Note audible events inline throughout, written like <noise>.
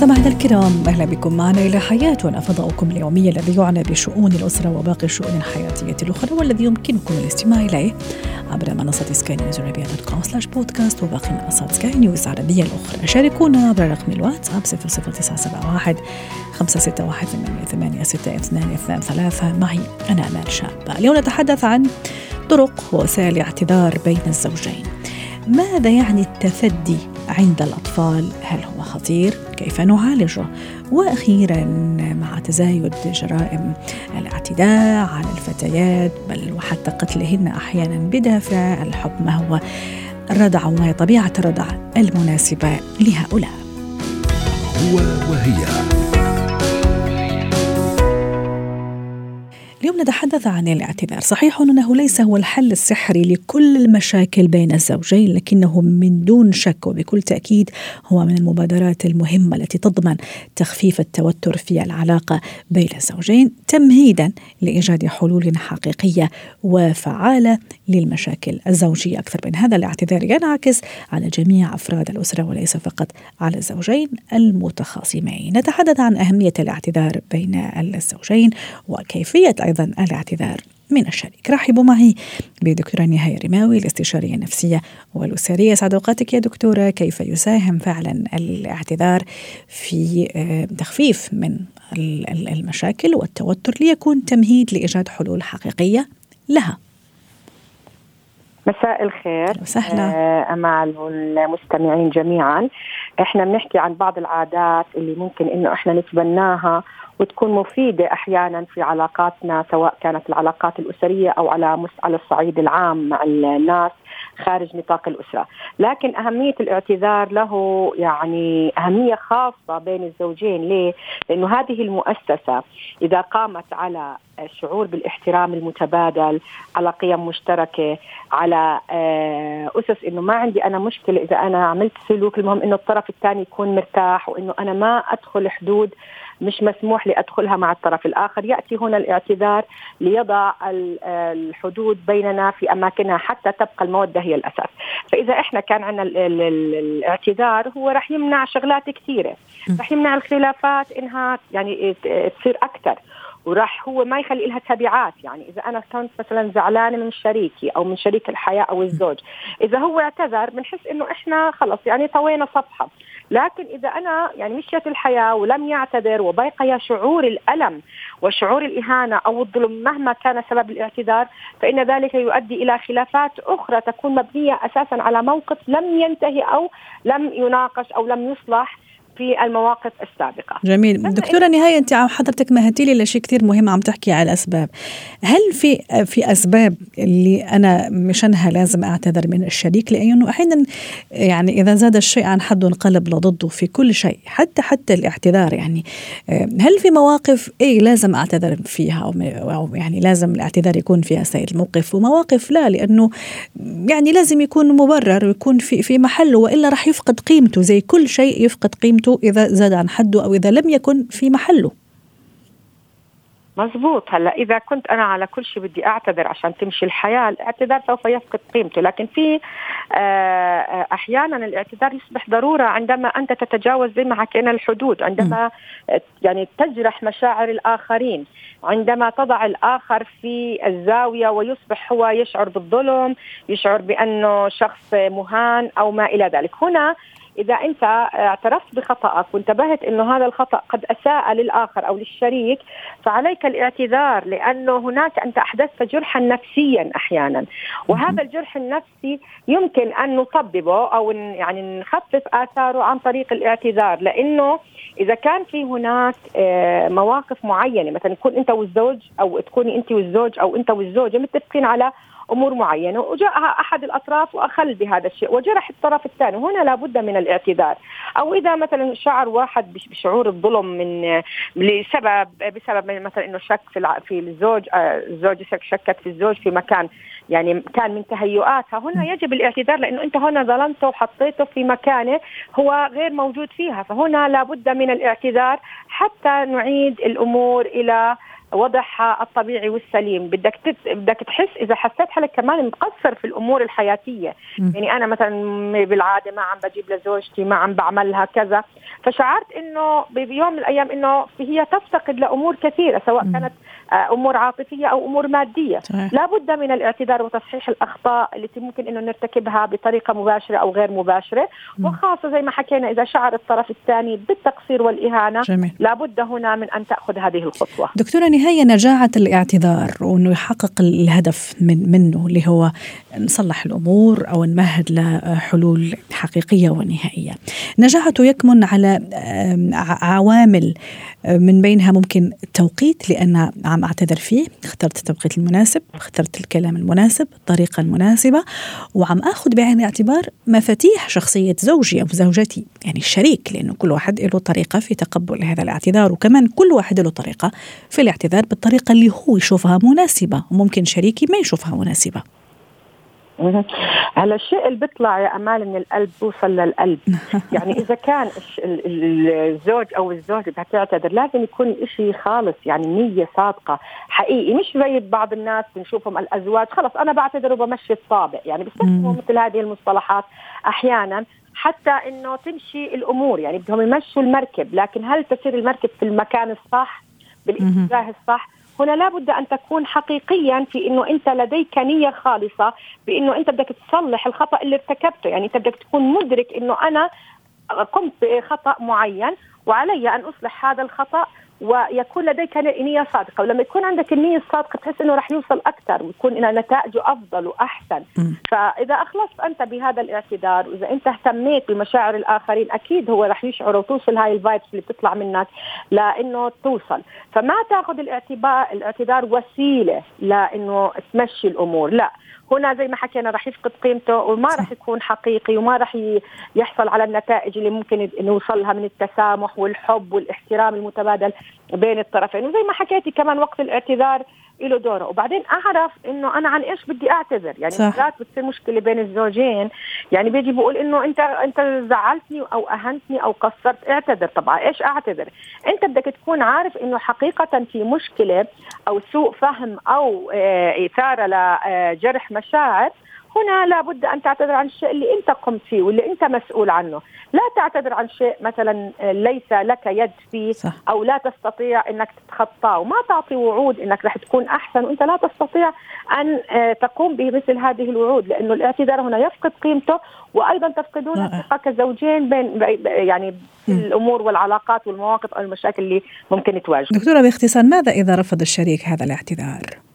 مستمعينا الكرام أهلا بكم معنا إلى حياتنا فضاؤكم اليومي الذي يعنى بشؤون الأسرة وباقي الشؤون الحياتية الأخرى والذي يمكنكم الاستماع إليه عبر منصة سكاي نيوز عربيه dot com slash podcast وباقي منصات سكاي نيوز العربية الأخرى. شاركونا عبر رقم الواتساب 00971 561 886223 معي أنا آمال شابه اليوم نتحدث عن طرق ووسائل الاعتذار بين الزوجين. ماذا يعني التفدي عند الأطفال؟ هل هو خطير؟ كيف نعالجه؟ وأخيرا مع تزايد جرائم الاعتداء على الفتيات بل وحتى قتلهن أحيانا بدافع الحب ما هو الردع وما هي طبيعة الردع المناسبة لهؤلاء هو وهي اليوم نتحدث عن الاعتذار. صحيح أنه ليس هو الحل السحري لكل المشاكل بين الزوجين لكنه من دون شك وبكل تأكيد هو من المبادرات المهمة التي تضمن تخفيف التوتر في العلاقة بين الزوجين تمهيدا لإيجاد حلول حقيقية وفعالة للمشاكل الزوجية. أكثر من هذا الاعتذار ينعكس على جميع أفراد الأسرة وليس فقط على الزوجين المتخاصمين. نتحدث عن أهمية الاعتذار بين الزوجين وكيفية أيضا الاعتذار من الشريك. رحبوا معي بدكتورة نهاية رماوي الاستشارية النفسية والأسرية. سعد أوقاتك يا دكتورة كيف يساهم فعلا الاعتذار في تخفيف من المشاكل والتوتر ليكون تمهيد لإيجاد حلول حقيقية لها؟ مساء الخير. وسهلا. أمال والمستمعين جميعا. إحنا بنحكي عن بعض العادات اللي ممكن إنه إحنا نتبناها وتكون مفيدة أحيانا في علاقاتنا سواء كانت العلاقات الأسرية أو على على الصعيد العام مع الناس خارج نطاق الأسرة لكن أهمية الاعتذار له يعني أهمية خاصة بين الزوجين ليه؟ لأنه هذه المؤسسة إذا قامت على الشعور بالاحترام المتبادل على قيم مشتركة على أسس أنه ما عندي أنا مشكلة إذا أنا عملت سلوك المهم أنه الطرف الثاني يكون مرتاح وأنه أنا ما أدخل حدود مش مسموح لي أدخلها مع الطرف الآخر، يأتي هنا الاعتذار ليضع الحدود بيننا في أماكنها حتى تبقى المودة هي الأساس، فإذا إحنا كان عندنا الاعتذار هو راح يمنع شغلات كثيرة، راح يمنع الخلافات إنها يعني تصير أكثر، وراح هو ما يخلي لها تبعات. يعني إذا أنا كنت مثلا زعلانة من شريكي أو من شريك الحياة أو الزوج إذا هو اعتذر بنحس إنه إحنا خلص يعني طوينا صفحة. لكن إذا أنا يعني مشيت الحياة ولم يعتذر وبقي شعور الألم وشعور الإهانة أو الظلم مهما كان سبب الاعتذار فإن ذلك يؤدي إلى خلافات أخرى تكون مبنية أساسا على موقف لم ينتهي أو لم يناقش أو لم يصلح. في المواقف السابقة. جميل، دكتورة نهاية انت حضرتك مهدتي لي لشيء كثير مهم عم تحكي على الأسباب. هل في في أسباب اللي أنا مشانها لازم أعتذر من الشريك؟ لأنه أحيانا يعني إذا زاد الشيء عن حده انقلب لضده في كل شيء، حتى حتى الاعتذار يعني. هل في مواقف اي لازم أعتذر فيها؟ أو يعني لازم الاعتذار يكون فيها سيد الموقف؟ ومواقف لا لأنه يعني لازم يكون مبرر ويكون في في محله وإلا راح يفقد قيمته زي كل شيء يفقد قيمته إذا زاد عن حده أو إذا لم يكن في محله. مزبوط هلا إذا كنت أنا على كل شيء بدي أعتذر عشان تمشي الحياة الاعتذار سوف يفقد قيمته. لكن في أحيانا الاعتذار يصبح ضرورة عندما أنت تتجاوز زي ما حكينا الحدود عندما يعني تجرح مشاعر الآخرين عندما تضع الآخر في الزاوية ويصبح هو يشعر بالظلم يشعر بأنه شخص مهان أو ما إلى ذلك. هنا إذا أنت اعترفت بخطأك وانتبهت إنه هذا الخطأ قد أساء للآخر أو للشريك فعليك الاعتذار لأنه هناك أنت أحدثت جرحا نفسيا أحيانا. وهذا الجرح النفسي يمكن أن نطببه أو يعني نخفف آثاره عن طريق الاعتذار لأنه إذا كان في هناك مواقف معينة مثلا تكون أنت والزوج أو تكوني أنت والزوج أو أنت والزوجة متفقين على أمور معينة وجاء أحد الأطراف وأخل بهذا الشيء وجرح الطرف الثاني. هنا لابد من الاعتذار. أو إذا مثلا شعر واحد بشعور الظلم من لسبب بسبب مثلا إنه شك في في الزوج الزوجه شكت في الزوج في مكان يعني كان من تهيؤاتها. هنا يجب الاعتذار لأنه أنت هنا ظلمته وحطيته في مكانه هو غير موجود فيها. فهنا لابد من الاعتذار حتى نعيد الأمور إلى وضعها الطبيعي والسليم بدك تت... بدك تحس إذا حسيت حالك كمان مقصر في الأمور الحياتية م. يعني أنا مثلا بالعادة ما عم بجيب لزوجتي ما عم بعملها كذا فشعرت إنه بيوم من الأيام إنه هي تفتقد لأمور كثيرة سواء م. كانت آه، أمور عاطفية أو أمور مادية صحيح. لا بد من الاعتذار وتصحيح الأخطاء التي ممكن إنه نرتكبها بطريقة مباشرة أو غير مباشرة م. وخاصة زي ما حكينا إذا شعر الطرف الثاني بالتقصير والإهانة جميل. لا بد هنا من أن تأخذ هذه الخطوة دكتورة نهايه نجاعة الاعتذار وأنه يحقق الهدف من منه اللي هو نصلح الأمور أو نمهد لحلول حقيقية ونهائية. نجاعته يكمن على عوامل من بينها ممكن التوقيت لأن عم أعتذر فيه. اخترت التوقيت المناسب اخترت الكلام المناسب الطريقة المناسبة وعم أخذ بعين الاعتبار مفاتيح شخصية زوجي أو زوجتي يعني الشريك لأنه كل واحد له طريقة في تقبل هذا الاعتذار وكمان كل واحد له طريقة في الاعتذار. بالطريقة اللي هو يشوفها مناسبة وممكن شريكي ما يشوفها مناسبة. هلا الشيء اللي بيطلع يا أمال من القلب بوصل للقلب. <laughs> يعني إذا كان الزوج أو الزوجة بدها تعتذر لازم يكون شيء خالص يعني نية صادقة حقيقي. مش زي بعض الناس بنشوفهم الأزواج خلص أنا بعتذر وبمشي الطابع يعني بيستخدموا مثل هذه المصطلحات. أحيانا حتى إنه تمشي الأمور يعني بدهم يمشوا المركب لكن هل تسير المركب في المكان الصح؟ بالاتجاه الصح. هنا لابد أن تكون حقيقيا في إنه أنت لديك نية خالصة بإنه أنت بدك تصلح الخطأ اللي ارتكبته. يعني أنت بدك تكون مدرك إنه أنا قمت بخطأ معين وعلي أن أصلح هذا الخطأ. ويكون لديك نية صادقة. ولما يكون عندك النية الصادقة تحس إنه رح يوصل أكثر ويكون إن نتائجه أفضل وأحسن. فإذا أخلصت أنت بهذا الاعتذار وإذا أنت اهتميت بمشاعر الآخرين أكيد هو رح يشعر وتوصل هاي الفايبس اللي بتطلع منك لإنه توصل. فما تأخذ الاعتبار الاعتذار وسيلة لإنه تمشي الأمور لا. هنا زي ما حكينا راح يفقد قيمته وما راح يكون حقيقي وما راح يحصل على النتائج اللي ممكن نوصلها من التسامح والحب والاحترام المتبادل بين الطرفين. وزي ما حكيتي كمان وقت الاعتذار له دوره. وبعدين أعرف إنه أنا عن إيش بدي أعتذر. يعني مرات بتصير مشكلة بين الزوجين. يعني بيجي بقول إنه أنت أنت زعلتني أو أهنتني أو قصرت. اعتذر. طبعا إيش أعتذر؟ أنت بدك تكون عارف إنه حقيقة في مشكلة أو سوء فهم أو آه، إثارة لجرح مشاعر. هنا لابد أن تعتذر عن الشيء اللي أنت قمت فيه واللي أنت مسؤول عنه، لا تعتذر عن شيء مثلا ليس لك يد فيه صح. أو لا تستطيع إنك تتخطاه وما تعطي وعود إنك رح تكون أحسن وأنت لا تستطيع أن آه، تقوم بمثل هذه الوعود لأنه الاعتذار هنا يفقد قيمته وأيضا تفقدون الثقة كزوجين بين يعني الأمور والعلاقات والمواقف أو المشاكل اللي ممكن تواجه. دكتورة باختصار ماذا إذا رفض الشريك هذا الاعتذار؟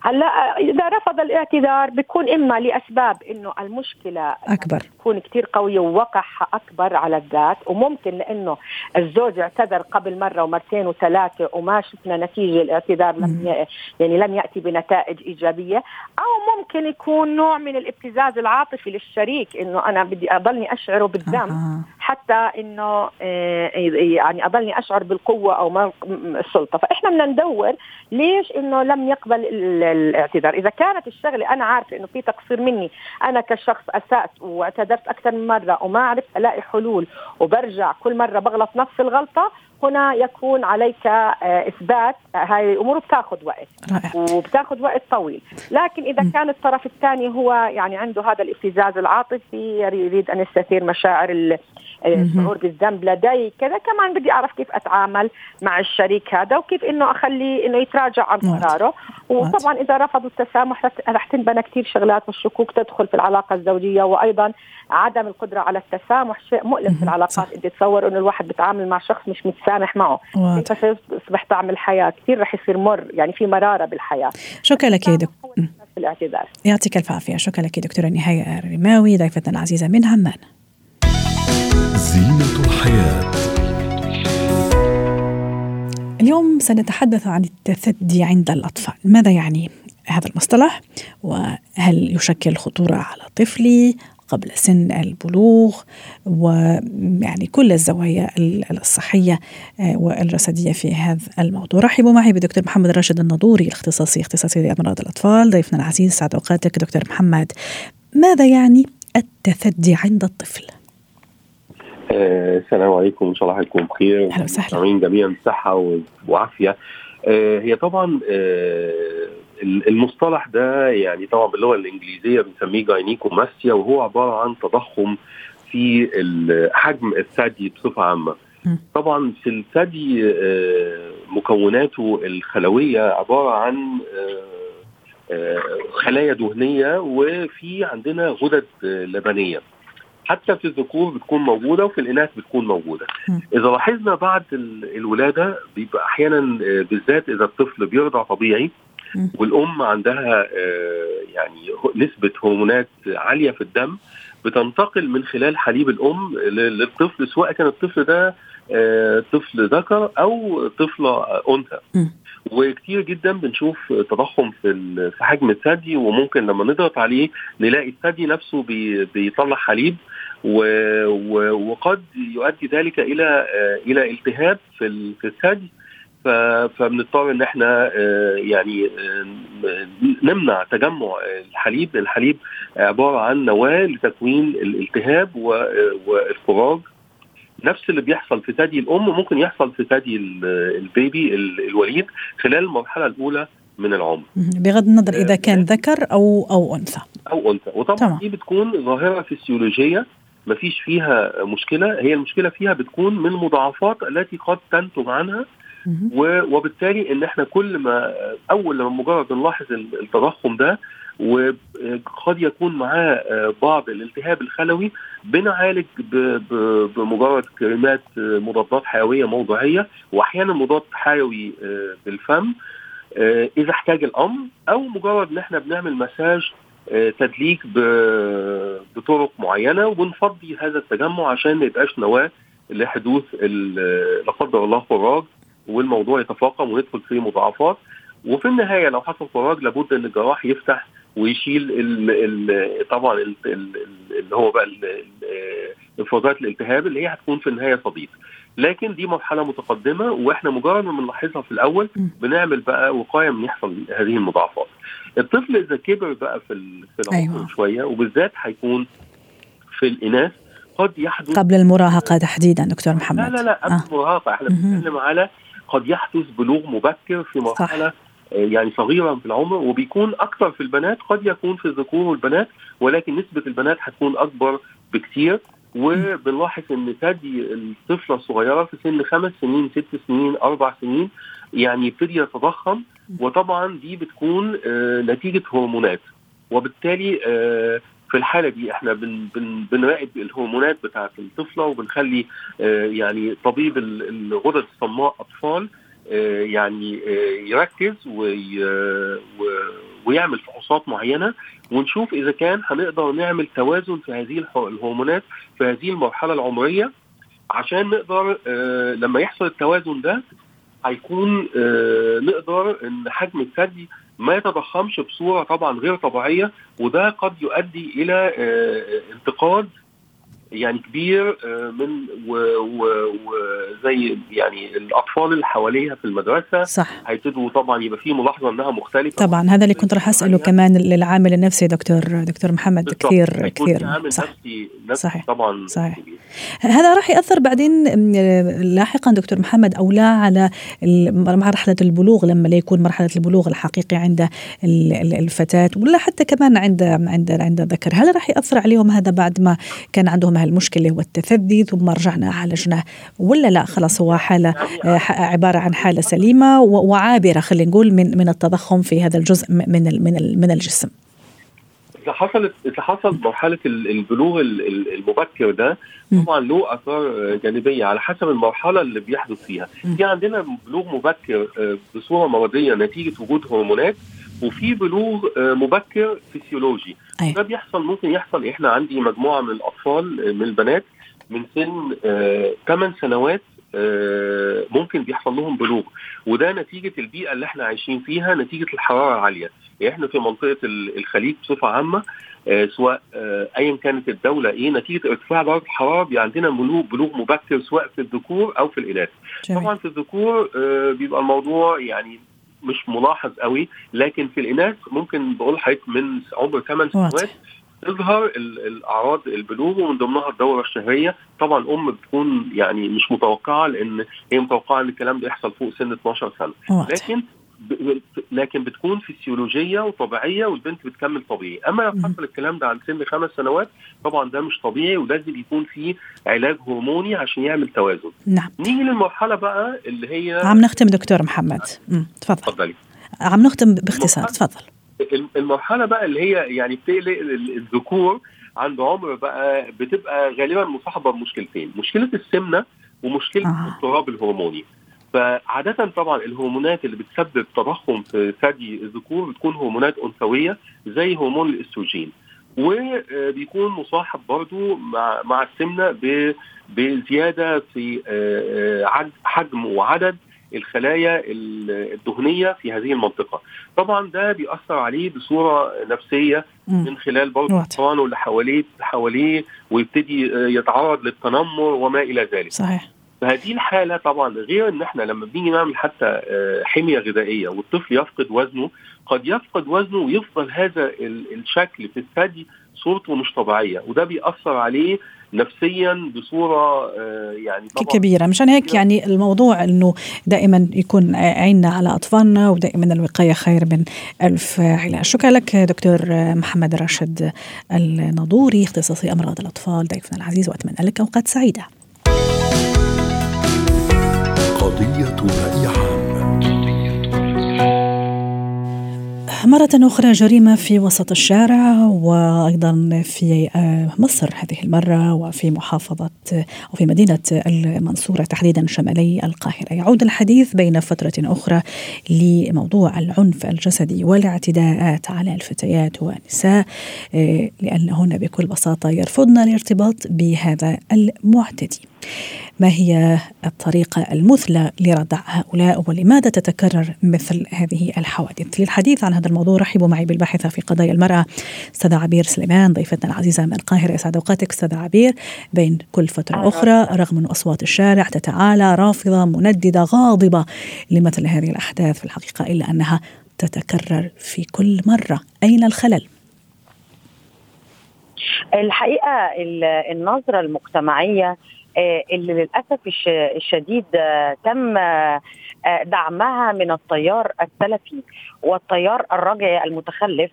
هلا إذا رفض الاعتذار بيكون إما لأسباب إنه المشكلة أكبر. تكون كثير قوية ووقعها أكبر على الذات وممكن لإنه الزوج اعتذر قبل مرة ومرتين وثلاثة وما شفنا نتيجة الاعتذار لم يعني لم يأتي بنتائج إيجابية أو ممكن يكون نوع من الابتزاز العاطفي للشريك إنه أنا بدي أضلني أشعره بالذنب. آه. حتى إنه آه، يعني أضلني أشعر بالقوة أو السلطة. فإحنا بدنا ندور ليش إنه لم يقبل الاعتذار. إذا كانت الشغلة أنا عارفة إنه في تقصير مني أنا كشخص اسات واعتذرت أكثر من مرة وما عرفت ألاقي حلول وبرجع كل مرة بغلط نفس الغلطة هنا يكون عليك آه، إثبات. هاي الأمور بتاخذ وقت وبتاخذ وقت طويل. لكن إذا كان الطرف الثاني هو يعني عنده هذا الابتزاز العاطفي يريد أن يستثير مشاعر الشعور بالذنب لدي كذا كمان بدي أعرف كيف أتعامل مع الشريك هذا وكيف إنه اخليه إنه يتراجع عن قراره. وطبعا إذا رفضوا التسامح رح تنبنى كثير شغلات والشكوك تدخل في العلاقة الزوجية وأيضا عدم القدرة على التسامح شيء مؤلم في العلاقات. انت تصور إنه الواحد بيتعامل مع شخص مش متسامح. معه. كيف يصبح طعم الحياة كثير رح يصير مر يعني في مرارة بالحياة. شكرا لك يا دكتور الاعتذار. يعطيك الف عافية. شكرا لك دكتورة نهاية الرماوي ضيفتنا العزيزة من عمان زينة الحياة. اليوم سنتحدث عن التثدي عند الأطفال. ماذا يعني هذا المصطلح؟ وهل يشكل خطورة على طفلي؟ قبل سن البلوغ ويعني كل الزوايا الصحية آه، والجسدية في هذا الموضوع. رحبوا معي بدكتور محمد راشد النضوري الاختصاصي اختصاصي أمراض الأطفال ضيفنا العزيز سعد أوقاتك. دكتور محمد ماذا يعني التثدي عند الطفل؟ آه، السلام عليكم. إن شاء الله هيكون بخير. أهلا وسهلا. جميعا بصحه وعافية. آه، هي طبعا المصطلح ده يعني طبعا باللغة الإنجليزية بنسميه جاينيكوماستيا وهو عبارة عن تضخم في حجم الثدي بصفة عامة. طبعا في الثدي مكوناته الخلوية عبارة عن خلايا دهنية وفي عندنا غدد لبنية. حتى في الذكور بتكون موجودة وفي الإناث بتكون موجودة. إذا لاحظنا بعد الولادة بيبقى أحيانا آه، بالذات إذا الطفل بيرضع طبيعي والأم عندها آه، يعني نسبة هرمونات عالية في الدم بتنتقل من خلال حليب الأم للطفل سواء كان الطفل ده آه، طفل ذكر أو طفله أنثى. وكتير جدا بنشوف تضخم في في حجم الثدي وممكن لما نضغط عليه نلاقي الثدي نفسه بيطلع حليب وقد يؤدي ذلك إلى إلى التهاب في في الثدي. فبنضطر إن إحنا آه، يعني آه، نمنع تجمع الحليب، الحليب عبارة عن نواة لتكوين الالتهاب والفراج نفس اللي بيحصل في ثدي الأم ممكن يحصل في ثدي البيبي الوليد خلال المرحلة الأولى من العمر. بغض النظر إذا كان ذكر أو أو أنثى. أو أنثى. وطبعا دي بتكون ظاهرة فسيولوجية ما فيش فيها مشكلة. هي المشكلة فيها بتكون من المضاعفات التي قد تنتج عنها وبالتالي إن إحنا كل ما أول لما مجرد نلاحظ التضخم ده وقد يكون معاه بعض الالتهاب الخلوي بنعالج بمجرد كريمات مضادات حيوية موضعية وأحيانا مضاد حيوي بالفم. إذا احتاج الأمر أو مجرد إن إحنا بنعمل مساج تدليك بطرق معينة وبنفضي هذا التجمع عشان ما يبقاش نواة لحدوث لا قدر الله فراج والموضوع يتفاقم وندخل في مضاعفات. وفي النهاية لو حصل فراج لابد إن الجراح يفتح ويشيل ال ال طبعا ال اللي هو بقى افرازات الالتهاب اللي هي هتكون في النهاية صديد لكن دي مرحلة متقدمة وإحنا مجرد ما بنلاحظها في الأول بنعمل بقى وقاية من يحصل هذه المضاعفات. الطفل إذا كبر بقى في في العمر أيوة. شوية وبالذات هيكون في الإناث قد يحدث قبل المراهقة تحديدا دكتور محمد. لا لا لا قبل آه. المراهقة. إحنا بنتكلم على قد يحدث بلوغ مبكر في مرحلة صح. آه، يعني صغيرا في العمر وبيكون أكثر في البنات قد يكون في الذكور والبنات ولكن نسبة البنات هتكون أكبر بكثير. وبنلاحظ إن ثدي الطفلة الصغيرة في سن خمس سنين ست سنين أربع سنين يعني يبتدي يتضخم. وطبعا دي بتكون آه، نتيجة هرمونات. وبالتالي آه، في الحالة دي إحنا بن بن بنراقب الهرمونات بتاعة الطفلة وبنخلي آه، يعني طبيب الغدد الصماء أطفال يعني يركز ويعمل فحوصات معينة ونشوف إذا كان هنقدر نعمل توازن في هذه الهرمونات في هذه المرحلة العمرية عشان نقدر لما يحصل التوازن ده هيكون آه، نقدر إن حجم الثدي ما يتضخمش بصورة طبعا غير طبيعية وده قد يؤدي إلى آه، انتقاد يعني كبير آه، من وزي يعني الأطفال اللي حواليها في المدرسة. صح. هيبتدوا طبعا يبقى في ملاحظة إنها مختلفة. طبعا هذا اللي كنت راح أسأله كمان للعامل النفسي دكتور دكتور محمد كثير كثير. صح. نفسي, نفسي صحيح. طبعا صحيح. هذا راح يأثر بعدين لاحقا دكتور محمد أو لا على مرحلة البلوغ لما لا يكون مرحلة البلوغ الحقيقي عند الفتاة ولا حتى كمان عند عند عند الذكر. هل راح يأثر عليهم هذا بعد ما كان عندهم هالمشكلة هو التثدي ثم رجعنا عالجناه ولا لا؟ خلاص هو حالة آه، عبارة عن حالة سليمة وعابرة خلينا نقول من من التضخم في هذا الجزء من من من الجسم. إذا حصلت إذا حصل مرحلة البلوغ المبكر ده طبعا له آثار جانبية على حسب المرحلة اللي بيحدث فيها. في عندنا بلوغ مبكر آه، بصورة مرضية نتيجة وجود هرمونات وفي بلوغ آه، مبكر فسيولوجي أيه. ده بيحصل ممكن يحصل. إحنا عندي مجموعة من الأطفال من البنات من سن 8 سنوات آه، ممكن بيحصل لهم بلوغ. وده نتيجة البيئة اللي إحنا عايشين فيها نتيجة الحرارة العالية. يعني إحنا في منطقة الخليج بصفة عامة سواء ايا كانت الدولة إيه نتيجة ارتفاع درجة الحرارة بيبقى عندنا بلوغ بلوغ مبكر سواء في الذكور أو في الإناث. طبعا في الذكور بيبقى الموضوع يعني مش ملاحظ قوي لكن في الإناث ممكن بقول لحضرتك من عمر 8 سنوات تظهر الأعراض البلوغ ومن ضمنها الدورة الشهرية طبعا الام بتكون يعني مش متوقعة لأن هي متوقعة إن الكلام ده يحصل فوق سن 12 سنة لكن لكن بتكون فسيولوجيه وطبيعية والبنت بتكمل طبيعي، أما لو حصل الكلام ده عن سن خمس سنوات طبعا ده مش طبيعي ولازم يكون في علاج هرموني عشان يعمل توازن. نعم. نيجي للمرحلة بقى اللي هي عم نختم دكتور محمد. تفضل. تفضلي. عم نختم باختصار تفضل. المرحلة بقى اللي هي يعني بتقلق الذكور عند عمر بقى بتبقى غالبا مصاحبة بمشكلتين، مشكلة السمنة ومشكلة آه. الاضطراب الهرموني. فعادة طبعا الهرمونات اللي بتسبب تضخم في ثدي الذكور بتكون هرمونات أنثوية زي هرمون الأستروجين وبيكون مصاحب برضو مع مع السمنة بزيادة في حجم وعدد الخلايا الدهنية في هذه المنطقة. طبعا ده بيأثر عليه بصورة نفسية من خلال برضه اطفاله اللي حواليه حواليه ويبتدي يتعرض للتنمر وما إلى ذلك. صحيح. فهذه الحالة طبعا غير إن إحنا لما بنيجي نعمل حتى حمية غذائية والطفل يفقد وزنه قد يفقد وزنه ويفضل هذا الشكل في الثدي صورته مش طبيعية وده بيأثر عليه نفسيا بصورة يعني طبعا كبيرة. مشان هيك يعني الموضوع إنه دائما يكون عيننا على أطفالنا ودائما الوقاية خير من ألف علاج. شكرا لك دكتور محمد راشد الناظوري اختصاصي أمراض الأطفال ضيفنا العزيز وأتمنى لك أوقات سعيدة. قضية رأي مرة أخرى جريمة في وسط الشارع وأيضا في مصر هذه المرة وفي محافظة أو في مدينة المنصورة تحديدا شمالي القاهرة. يعود الحديث بين فترة أخرى لموضوع العنف الجسدي والاعتداءات على الفتيات والنساء لأنهن بكل بساطة يرفضن الارتباط بهذا المعتدي. ما هي الطريقة المثلى لردع هؤلاء ولماذا تتكرر مثل هذه الحوادث؟ للحديث عن هذا الموضوع رحبوا معي بالباحثة في قضايا المرأة أستاذة عبير سليمان ضيفتنا العزيزة من القاهرة. أسعد أوقاتك أستاذة عبير. بين كل فترة أخرى رغم من أصوات الشارع تتعالى رافضة منددة غاضبة لمثل هذه الأحداث في الحقيقة إلا أنها تتكرر في كل مرة. أين الخلل؟ الحقيقة النظرة المجتمعية اللي للأسف الشديد تم دعمها من التيار السلفي والتيار الرجعي المتخلف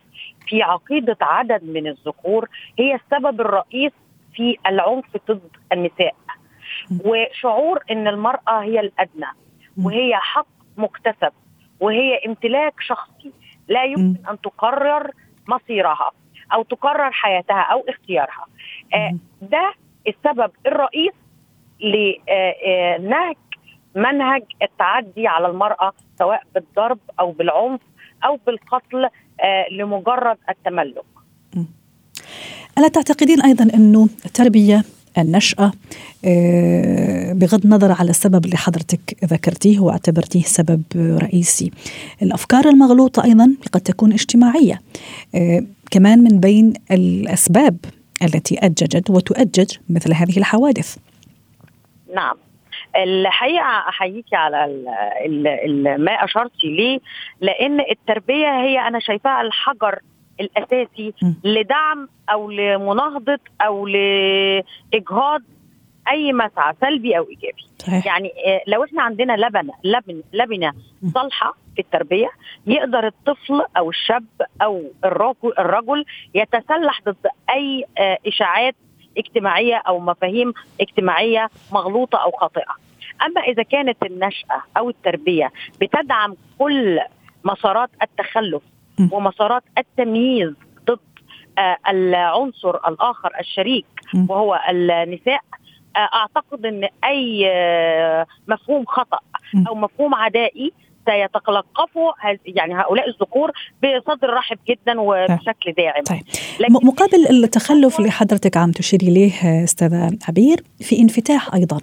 في عقيدة عدد من الذكور هي السبب الرئيس في العنف ضد النساء. وشعور إن المرأة هي الأدنى وهي حق مكتسب وهي امتلاك شخصي لا يمكن أن تقرر مصيرها أو تقرر حياتها أو اختيارها. ده السبب الرئيس لنهج منهج التعدي على المرأة سواء بالضرب أو بالعنف أو بالقتل لمجرد التملك. ألا تعتقدين أيضا أنه التربية النشأة بغض النظر على السبب اللي حضرتك ذكرتيه واعتبرتيه سبب رئيسي الأفكار المغلوطة أيضا قد تكون اجتماعية كمان من بين الأسباب التي أججت وتؤجج مثل هذه الحوادث. نعم. الحقيقة احييكي على ال ال ال ما اشرتي ليه لأن التربية هي أنا شايفاها الحجر الأساسي. لدعم أو لمناهضة أو لإجهاض أي مسعى سلبي أو إيجابي صحيح. يعني لو إحنا عندنا لبنة لبن لبنة صالحة في التربية يقدر الطفل أو الشاب أو الرجل الرجل يتسلح ضد أي إشاعات اجتماعية أو مفاهيم اجتماعية مغلوطة أو خاطئة. أما إذا كانت النشأة أو التربية بتدعم كل مسارات التخلف ومسارات التمييز ضد العنصر الآخر الشريك وهو النساء أعتقد إن أي مفهوم خطأ أو مفهوم عدائي سيتلقفوا يعني هؤلاء الذكور بصدر رحب جدا وبشكل داعم. طيب. مقابل التخلف اللي حضرتك عم تشيري اليه أستاذة عبير في انفتاح أيضا.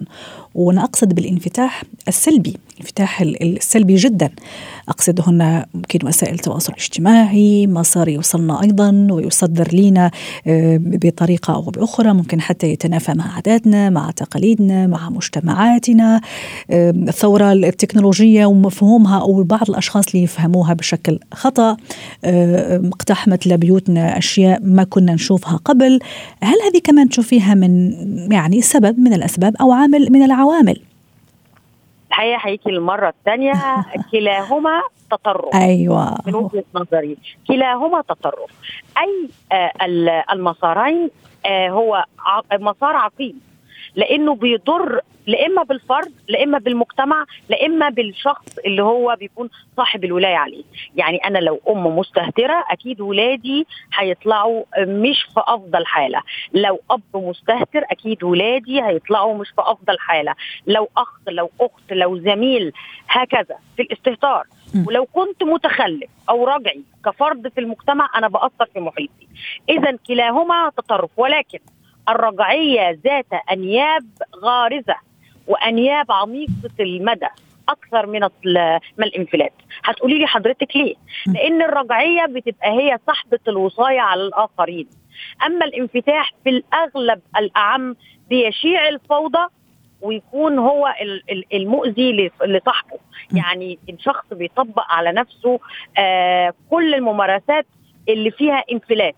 وأنا أقصد بالانفتاح السلبي الانفتاح السلبي جدا. أقصد هنا ممكن وسائل التواصل الاجتماعي ما صار يوصلنا أيضا ويصدر لنا آه، بطريقة أو بأخرى. ممكن حتى يتنافى مع عاداتنا مع تقاليدنا مع مجتمعاتنا. الثورة التكنولوجية ومفهومها أو بعض الأشخاص اللي يفهموها بشكل آه، اقتحمت لبيوتنا أشياء ما كنا نشوفها قبل. هل هذه كمان تشوفيها من يعني سبب من الأسباب أو عامل من العوامل الحقيقة هيجي المره الثانية <laughs> كلاهما تطرف أيوه. من وجهة نظري. كلاهما تطرف أي آه المسارين آه هو مسار عقيم. لأنه بيضر لا إما بالفرد لا إما بالمجتمع لا إما بالشخص اللي هو بيكون صاحب الولاية عليه. يعني أنا لو أم مستهترة أكيد ولادي هيطلعوا مش في أفضل حالة. لو أب مستهتر أكيد ولادي هيطلعوا مش في أفضل حالة. لو أخ لو أخت لو زميل هكذا في الاستهتار. ولو كنت متخلف أو رجعي كفرد في المجتمع أنا بأثر في محيطي. اذا كلاهما تطرف. ولكن الرجعية ذات أنياب غارزة وأنياب عميقه المدى أكثر من من الانفلات. هتقولي لي حضرتك ليه؟ لأن الرجعية بتبقى هي صاحبة الوصايه على الآخرين. أما الانفتاح في الأغلب الأعم بيشيع الفوضى ويكون هو المؤذي لصاحبه. يعني الشخص بيطبق على نفسه آه كل الممارسات اللي فيها انفلات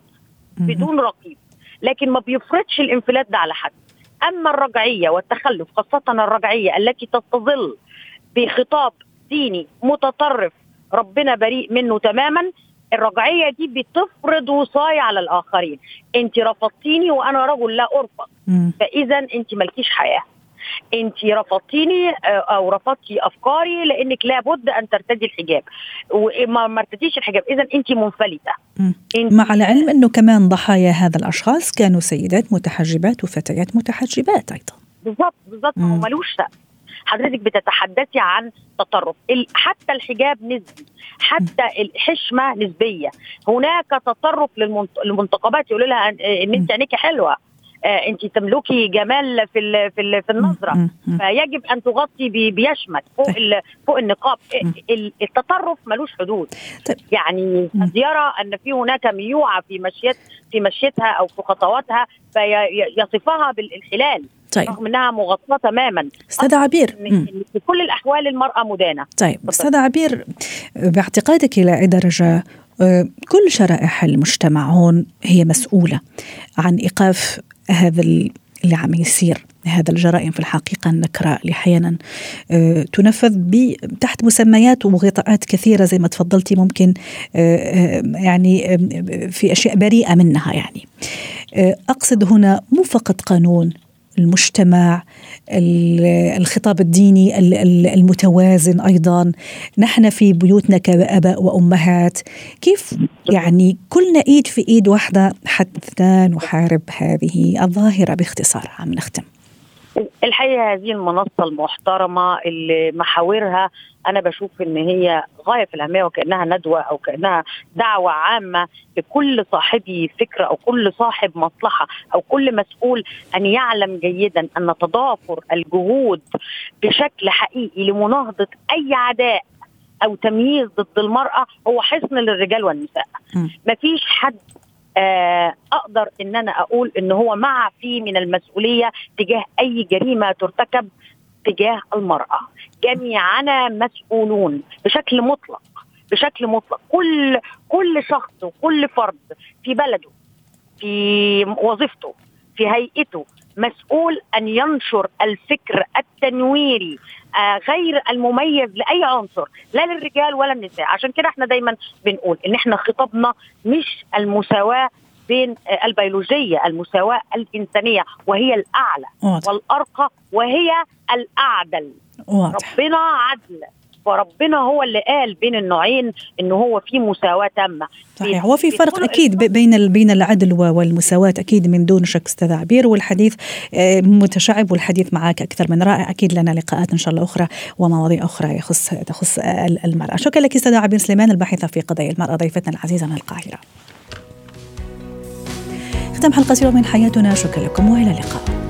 بدون رقيب. لكن ما بيفرضش الانفلات ده على حد. أما الرجعية والتخلف خاصة الرجعية التي تستظل بخطاب ديني متطرف ربنا بريء منه تماما الرجعية دي بتفرض وصاية على الآخرين. أنت رفضتيني وأنا رجل لا أرفض. فاذا أنت مالكيش حياة. انت رفضتيني آه، أو رفضتي افكاري لانك لابد ان ترتدي الحجاب. وما ما ارتديش الحجاب. اذا انت منفلتة. انت مع العلم انه كمان ضحايا هذا الأشخاص كانوا سيدات متحجبات وفتيات متحجبات أيضا. بالضبط بالضبط. هو ملوش حضرتك بتتحدثي عن تطرف. حتى الحجاب نسبي. حتى الحشمة نسبية. هناك تطرف للمنتقبات. يقولوا لها إن أنت عينيكي حلوة. انت تملكي جمال في في في النظرة. فيجب أن تغطي بيشمت فوق طيب. فوق النقاب. التطرف ملوش حدود. طيب. يعني قد يرى أن في هناك ميوعة في مشيت في مشيتها أو في خطواتها فيصفها بالإنحلال طيب. رغم إنها مغطاة تماما. أستاذ عبير. في كل الأحوال المرأة مدانة. طيب. أستاذ عبير باعتقادك إلى أي درجة آه، كل شرائح المجتمع هون هي مسؤولة عن إيقاف هذا اللي عم يصير هذا الجرائم في الحقيقة النكراء اللي أحيانا آه، تنفذ تحت مسميات وغطاءات كثيرة زي ما تفضلتي ممكن آه، آه، يعني في أشياء بريئة منها يعني. أقصد هنا مو فقط قانون المجتمع الخطاب الديني المتوازن أيضا. نحن في بيوتنا كأباء وأمهات. كيف يعني كلنا إيد في إيد واحدة حتى نحارب هذه الظاهرة باختصار عم نختم. الحقيقة هذه المنصة المحترمة اللي محاورها أنا بشوف إن هي غاية في الأهمية وكأنها ندوة أو كأنها دعوة عامة لكل صاحبي فكرة أو كل صاحب مصلحة أو كل مسؤول أن يعلم جيدا أن تضافر الجهود بشكل حقيقي لمناهضة أي عداء أو تمييز ضد المرأة هو حصن للرجال والنساء. مفيش حد أقدر إن أنا أقول إن هو مع في من المسؤولية تجاه أي جريمة ترتكب تجاه المرأة. جميعنا مسؤولون بشكل مطلق بشكل مطلق. كل كل شخص وكل فرد في بلده في وظيفته في هيئته مسؤول أن ينشر الفكر التنويري آه غير المميز لأي عنصر لا للرجال ولا النساء عشان كده إحنا دايما بنقول إن إحنا خطابنا مش المساواة بين آه البيولوجية المساواة الإنسانية وهي الأعلى واضح. والأرقى وهي الأعدل واضح. ربنا عدل فربنا هو اللي قال بين النوعين إن هو في مساواة تامة. صحيح. هو في فرق أكيد بين بين العدل والمساواة أكيد من دون شك أستاذ عبير والحديث آه، متشعب والحديث معك أكثر من رائع. أكيد لنا لقاءات إن شاء الله أخرى ومواضيع أخرى يخص تخص المرأة. شكرا لك أستاذ عبير سليمان الباحثة في قضايا المرأة ضيفتنا العزيزة من القاهرة. ختام حلقة اليوم من حياتنا. شكرا لكم وإلى اللقاء.